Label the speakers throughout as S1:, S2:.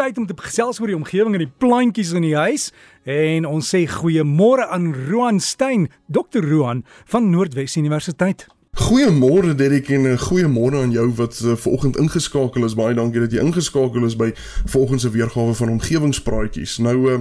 S1: tyd om te gesels oor die omgewing en die plantjies in die huis en ons sê goeiemôre aan Roan Stein, Dr. Roan van Noordwes Universiteit.
S2: Goeiemôre Derek en eh, goeiemôre aan jou wat uh, vanoggend ingeskakel is. Baie dankie dat jy ingeskakel is by vanoggend se weergawe van omgewingspraatjies. Nou uh,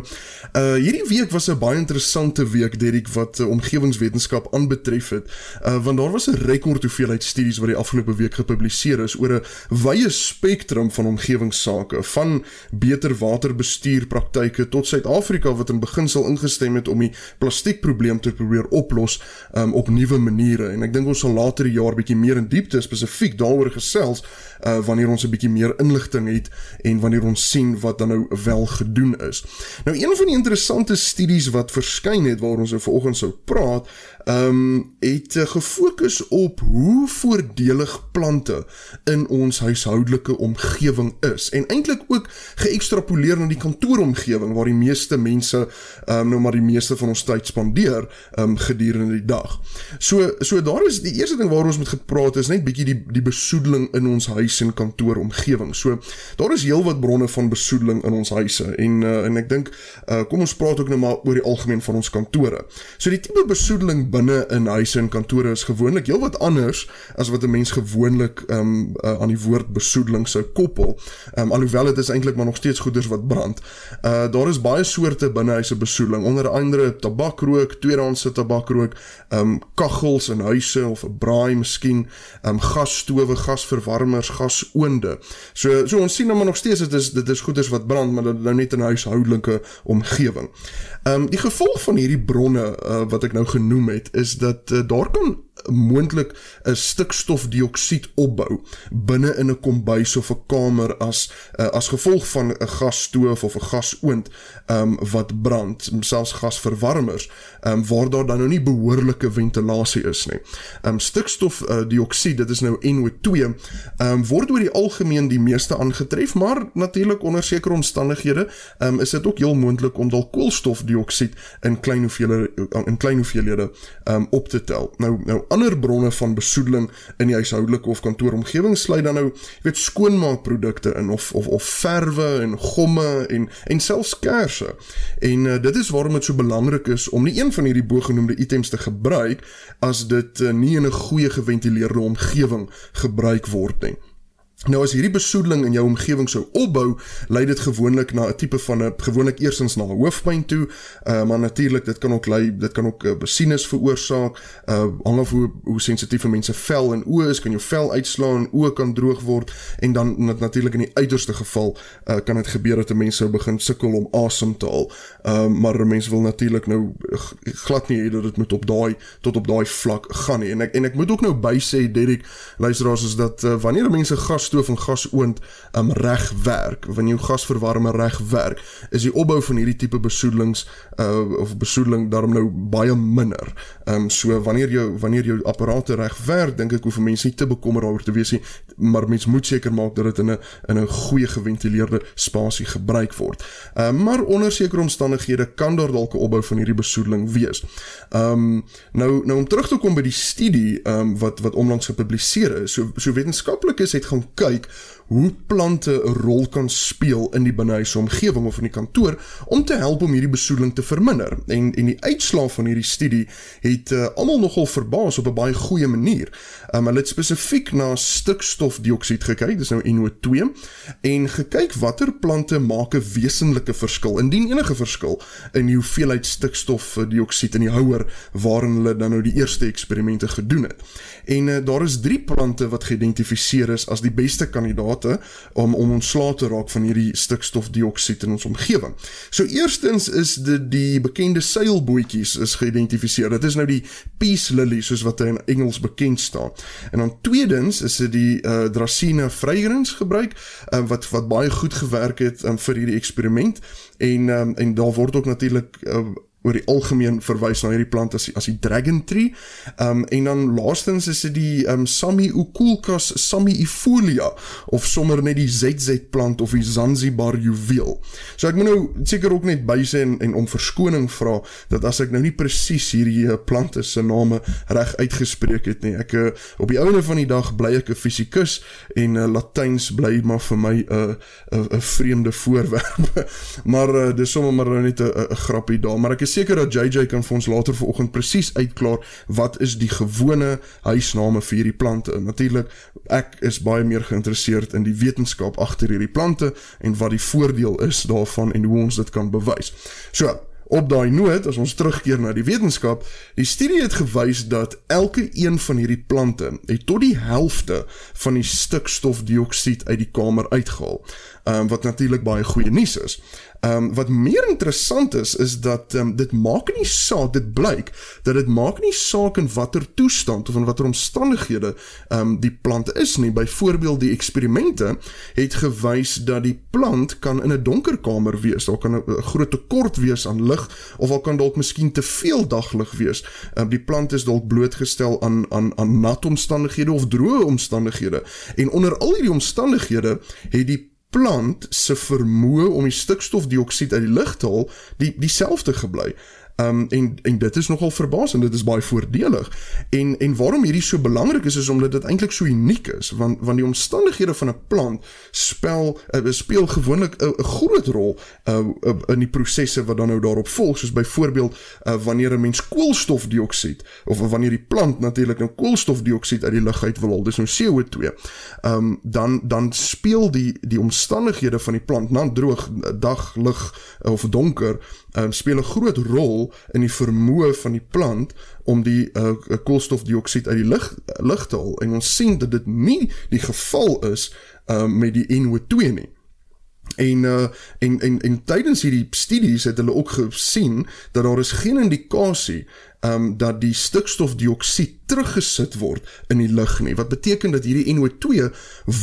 S2: uh hierdie week was 'n baie interessante week Derek wat uh, omgewingswetenskap aanbetref het. Uh want daar was 'n rekord hoeveelheid studies wat die afgelope week gepubliseer is oor 'n wye spektrum van omgewingsake, van beter waterbestuur praktyke tot Suid-Afrika wat in beginsel ingestem het om die plastiekprobleem te probeer oplos um, op nuwe maniere. En ek dink ons sal later die jaar bietjie meer in diepte spesifiek daaroor gesels uh wanneer ons 'n bietjie meer inligting het en wanneer ons sien wat dan nou wel gedoen is. Nou een van die interessante studies wat verskyn het waar ons nou vanoggend sou praat, ehm um, het uh, gefokus op hoe voordelig plante in ons huishoudelike omgewing is en eintlik ook geëkstrapoleer na die kantooromgewing waar die meeste mense ehm um, nou maar die meeste van ons tyd spandeer ehm um, gedurende die dag. So so daar is die eerste ding waaroor ons moet gepraat is net bietjie die die besoedeling in ons huis en kantoor omgewing. So daar is heelwat bronne van besoedeling in ons huise en uh, en ek dink uh, kom ons praat ook nou maar oor die algemeen van ons kantore. So die tipe besoedeling binne in huise en kantore is gewoonlik heelwat anders as wat 'n mens gewoonlik um, uh, aan die woord besoedeling sou koppel. Um, alhoewel dit is eintlik maar nog steeds goeders wat brand. Uh daar is baie soorte binnehuise besoedeling onder andere tabakrook, tweedehandse tabakrook, um kaggels in huise of 'n braai miskien, um, gasstowe, gasverwarmers, gasoonde. So so ons sien nou maar nog steeds is dit is goeders wat brand, maar dit nou net in 'n huishoudelike omgewing. Um, die gevolg van hierdie bronne uh, wat ek nou genoem het is dat uh, daar kan moontlik 'n stikstofdioksied opbou binne in 'n kombuis of 'n kamer as uh, as gevolg van 'n gasstoof of 'n gasoond um, wat brand, selfs gasverwarmers, um, waar daar dan nou nie behoorlike ventilasie is nie. Um stikstofdioksied, uh, dit is nou NO2, um word oor die algemeen die meeste aangetref, maar natuurlik onder sekere omstandighede um is dit ook heel moontlik om dalk koolstofdioksied in klein hoeveelhede in klein hoeveelhede um op te tel. Nou nou ander bronne van besoedeling in die huishoudelike of kantooromgewing sluit dan nou, jy weet, skoonmaakprodukte in of of of verwe en gomme en en selfs kersse. En uh, dit is waarom dit so belangrik is om nie een van hierdie bogenoemde items te gebruik as dit uh, nie in 'n goeie geventileerde omgewing gebruik word nie. Nou as hierdie besoedeling in jou omgewing sou opbou, lei dit gewoonlik na 'n tipe van 'n gewoonlik eersins na hoofpyn toe, uh, maar natuurlik dit kan ook lei, dit kan ook 'n uh, besinus veroorsaak, uh hang af hoe hoe sensitief mense vel en oë is, kan jou vel uitslaan, oë kan droog word en dan natuurlik in die uiterste geval uh kan dit gebeur dat 'n mens sou begin sukkel om asem te haal. Uh maar mense wil natuurlik nou glad nie hê dat dit moet op daai tot op daai vlak gaan nie. En ek en ek moet ook nou by sê Derek, luisteraars is dat uh, wanneer mense gas stoof en gasoond um, reg werk, wanneer jou gasverwarmer reg werk, is die opbou van hierdie tipe besoedelings uh, of besoedeling daarom nou baie minder. Ehm um, so wanneer jou wanneer jou apparate reg werk, dink ek hoef mense nie te bekommer daaroor te wees nie, maar mens moet seker maak dat dit in 'n in 'n goeie geventileerde spasie gebruik word. Ehm um, maar onder sekere omstandighede kan daar dalk 'n opbou van hierdie besoedeling wees. Ehm um, nou nou om terug te kom by die studie ehm um, wat wat onlangs gepubliseer is. So so wetenskaplikes het gaan kyk hoe plante 'n rol kan speel in die binnehuise omgewing of in die kantoor om te help om hierdie besoedeling te verminder. En en die uitslae van hierdie studie het uh, almal nogal verbaas op 'n baie goeie manier. Um, hulle het spesifiek na stikstofdioksied gekyk, dis nou NO2, en gekyk watter plante maak 'n wesenlike verskil, indien enige verskil in die hoeveelheid stikstofdioksied in die houer waarin hulle dan nou die eerste eksperimente gedoen het. En uh, daar is 3 plante wat geïdentifiseer is as die beste kandidaate om om ontslae te raak van hierdie stikstofdioksied in ons omgewing. So eerstens is dit die bekende seilbootjies is geïdentifiseer. Dit is nou die peace lily soos wat in Engels bekend staan. En dan tweedens is dit die uh, Dracaena fragrans gebruik uh, wat wat baie goed gewerk het um, vir hierdie eksperiment en um, en daar word ook natuurlik uh, oor die algemeen verwys na hierdie plant as die, as die dragon tree. Um en dan laastens is dit die um Samioculcas samiifolia of sommer net die ZZ plant of die Zanzibar juweel. So ek moet nou seker ook net bysê en, en om verskoning vra dat as ek nou nie presies hierdie eh, plante se name reg uitgespreek het nie. Ek uh, op die ouene van die dag bly ek 'n fisikus en uh, Latyns bly maar vir my 'n uh, 'n uh, 'n vreemde voorwerp. maar uh, dis sommer maar nou net 'n grappie daar, maar is seker dat JJ kan vir ons later vanoggend presies uitklaar wat is die gewone huisname vir hierdie plante. Natuurlik, ek is baie meer geïnteresseerd in die wetenskap agter hierdie plante en wat die voordeel is daarvan en hoe ons dit kan bewys. So, Op daai noot, as ons terugkeer na die wetenskap, die studie het gewys dat elke een van hierdie plante het tot die helfte van die stikstofdioksied uit die kamer uitgehaal. Ehm um, wat natuurlik baie goeie nuus is. Ehm um, wat meer interessant is is dat um, dit maak nie saak dit blyk dat dit maak nie saak in watter toestand of in watter omstandighede ehm um, die plant is nie. Byvoorbeeld die eksperimente het gewys dat die plant kan in 'n donker kamer wees. Daar kan 'n groot tekort wees aan lig of al kan dalk miskien te veel daglig wees. Ehm um, die plant is dalk blootgestel aan aan aan nat omstandighede of droë omstandighede. En onder al hierdie omstandighede het die plant se vermoë om die stikstofdioksied uit die lug te haal, die dieselfde gebly. Um en en dit is nogal verbasend, dit is baie voordelig. En en waarom hierdie so belangrik is is omdat dit eintlik so uniek is, want want die omstandighede van 'n plant spel uh, speel gewoonlik 'n groot rol uh, uh, in die prosesse wat dan nou daarop volg, soos byvoorbeeld uh, wanneer 'n mens koolstofdioksied of wanneer die plant natuurlik nou koolstofdioksied uit die lug uit wil haal, dis nou CO2. Um dan dan speel die die omstandighede van die plant, na droog, dag, lig of donker, um, speel 'n groot rol in die vermoë van die plant om die uh, koolstofdioksied uit die lug lug te haal en ons sien dat dit nie die geval is uh, met die NO2 nie. En uh en en en tydens hierdie studies het hulle ook gesien dat daar is geen indikasie um dat die stikstofdioksied teruggesit word in die lug nie. Wat beteken dat hierdie NO2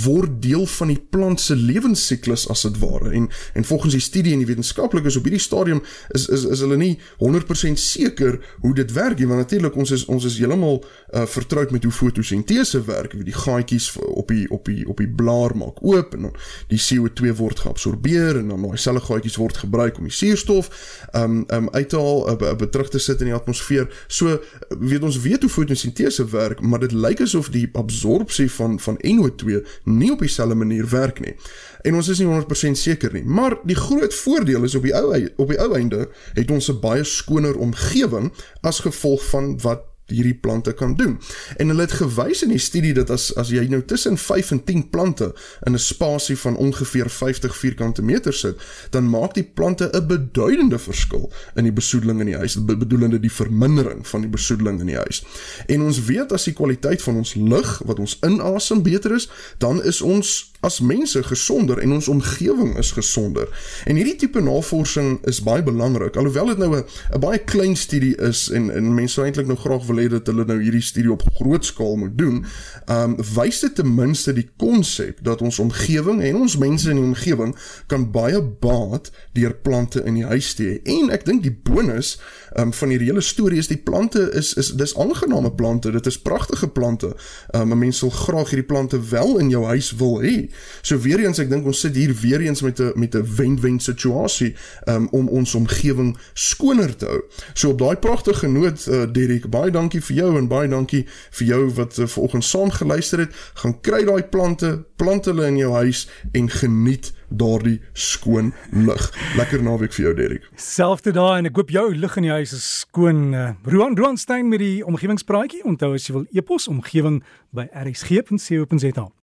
S2: word deel van die plant se lewensiklus as dit ware. En en volgens die studie en die wetenskaplikes op hierdie stadium is is is hulle nie 100% seker hoe dit werk nie, want natuurlik ons is ons is heeltemal uh, vertroud met hoe fotosintese werk, wie die gaatjies op die op die op die blaar maak oop en die CO2 word geabsorbeer en dan daai selfe gaatjies word gebruik om die suurstof um um uit te haal, uh, terug te sit in die atmosfeer So weet ons weet hoe fotosintese werk, maar dit lyk asof die absorpsie van van NO2 nie op dieselfde manier werk nie. En ons is nie 100% seker nie, maar die groot voordeel is op die ou op die ou einde het ons 'n baie skoner omgewing as gevolg van wat hierdie plante kan doen. En hulle het gewys in die studie dat as as jy nou tussen 5 en 10 plante in 'n spasie van ongeveer 50 vierkante meter sit, dan maak die plante 'n beduidende verskil in die besoedeling in die huis, bedoelende die vermindering van die besoedeling in die huis. En ons weet as die kwaliteit van ons lug wat ons inasem beter is, dan is ons as mense gesonder en ons omgewing is gesonder. En hierdie tipe navorsing is baie belangrik. Alhoewel dit nou 'n baie klein studie is en en mense eintlik nou graag wil hê dat hulle nou hierdie studie op groot skaal moet doen, ehm um, wys dit ten minste die konsep dat ons omgewing en ons mense in die omgewing kan baie baat deur plante in die huis te hê. En ek dink die bonus ehm um, van hierdie hele storie is die plante is is dis aangename plante. Dit is pragtige plante. Ehm um, 'n mens sal graag hierdie plante wel in jou huis wil hê. So weer eens ek dink ons sit hier weer eens met 'n met 'n wen-wen situasie um, om ons omgewing skoner te hou. So op daai pragtige noot uh, Derek, baie dankie vir jou en baie dankie vir jou wat uh, vanoggend saam geluister het. Gaan kry daai plante, plant hulle in jou huis en geniet daardie skoon lug. Lekker naweek vir jou Derek.
S1: Selfde daai en ek hoop jou lug in die huis is skoon. Uh, Roan Roanstein met die omgewingspraatjie. Onthou as jy wil e-pos omgewing by rsg.co.za.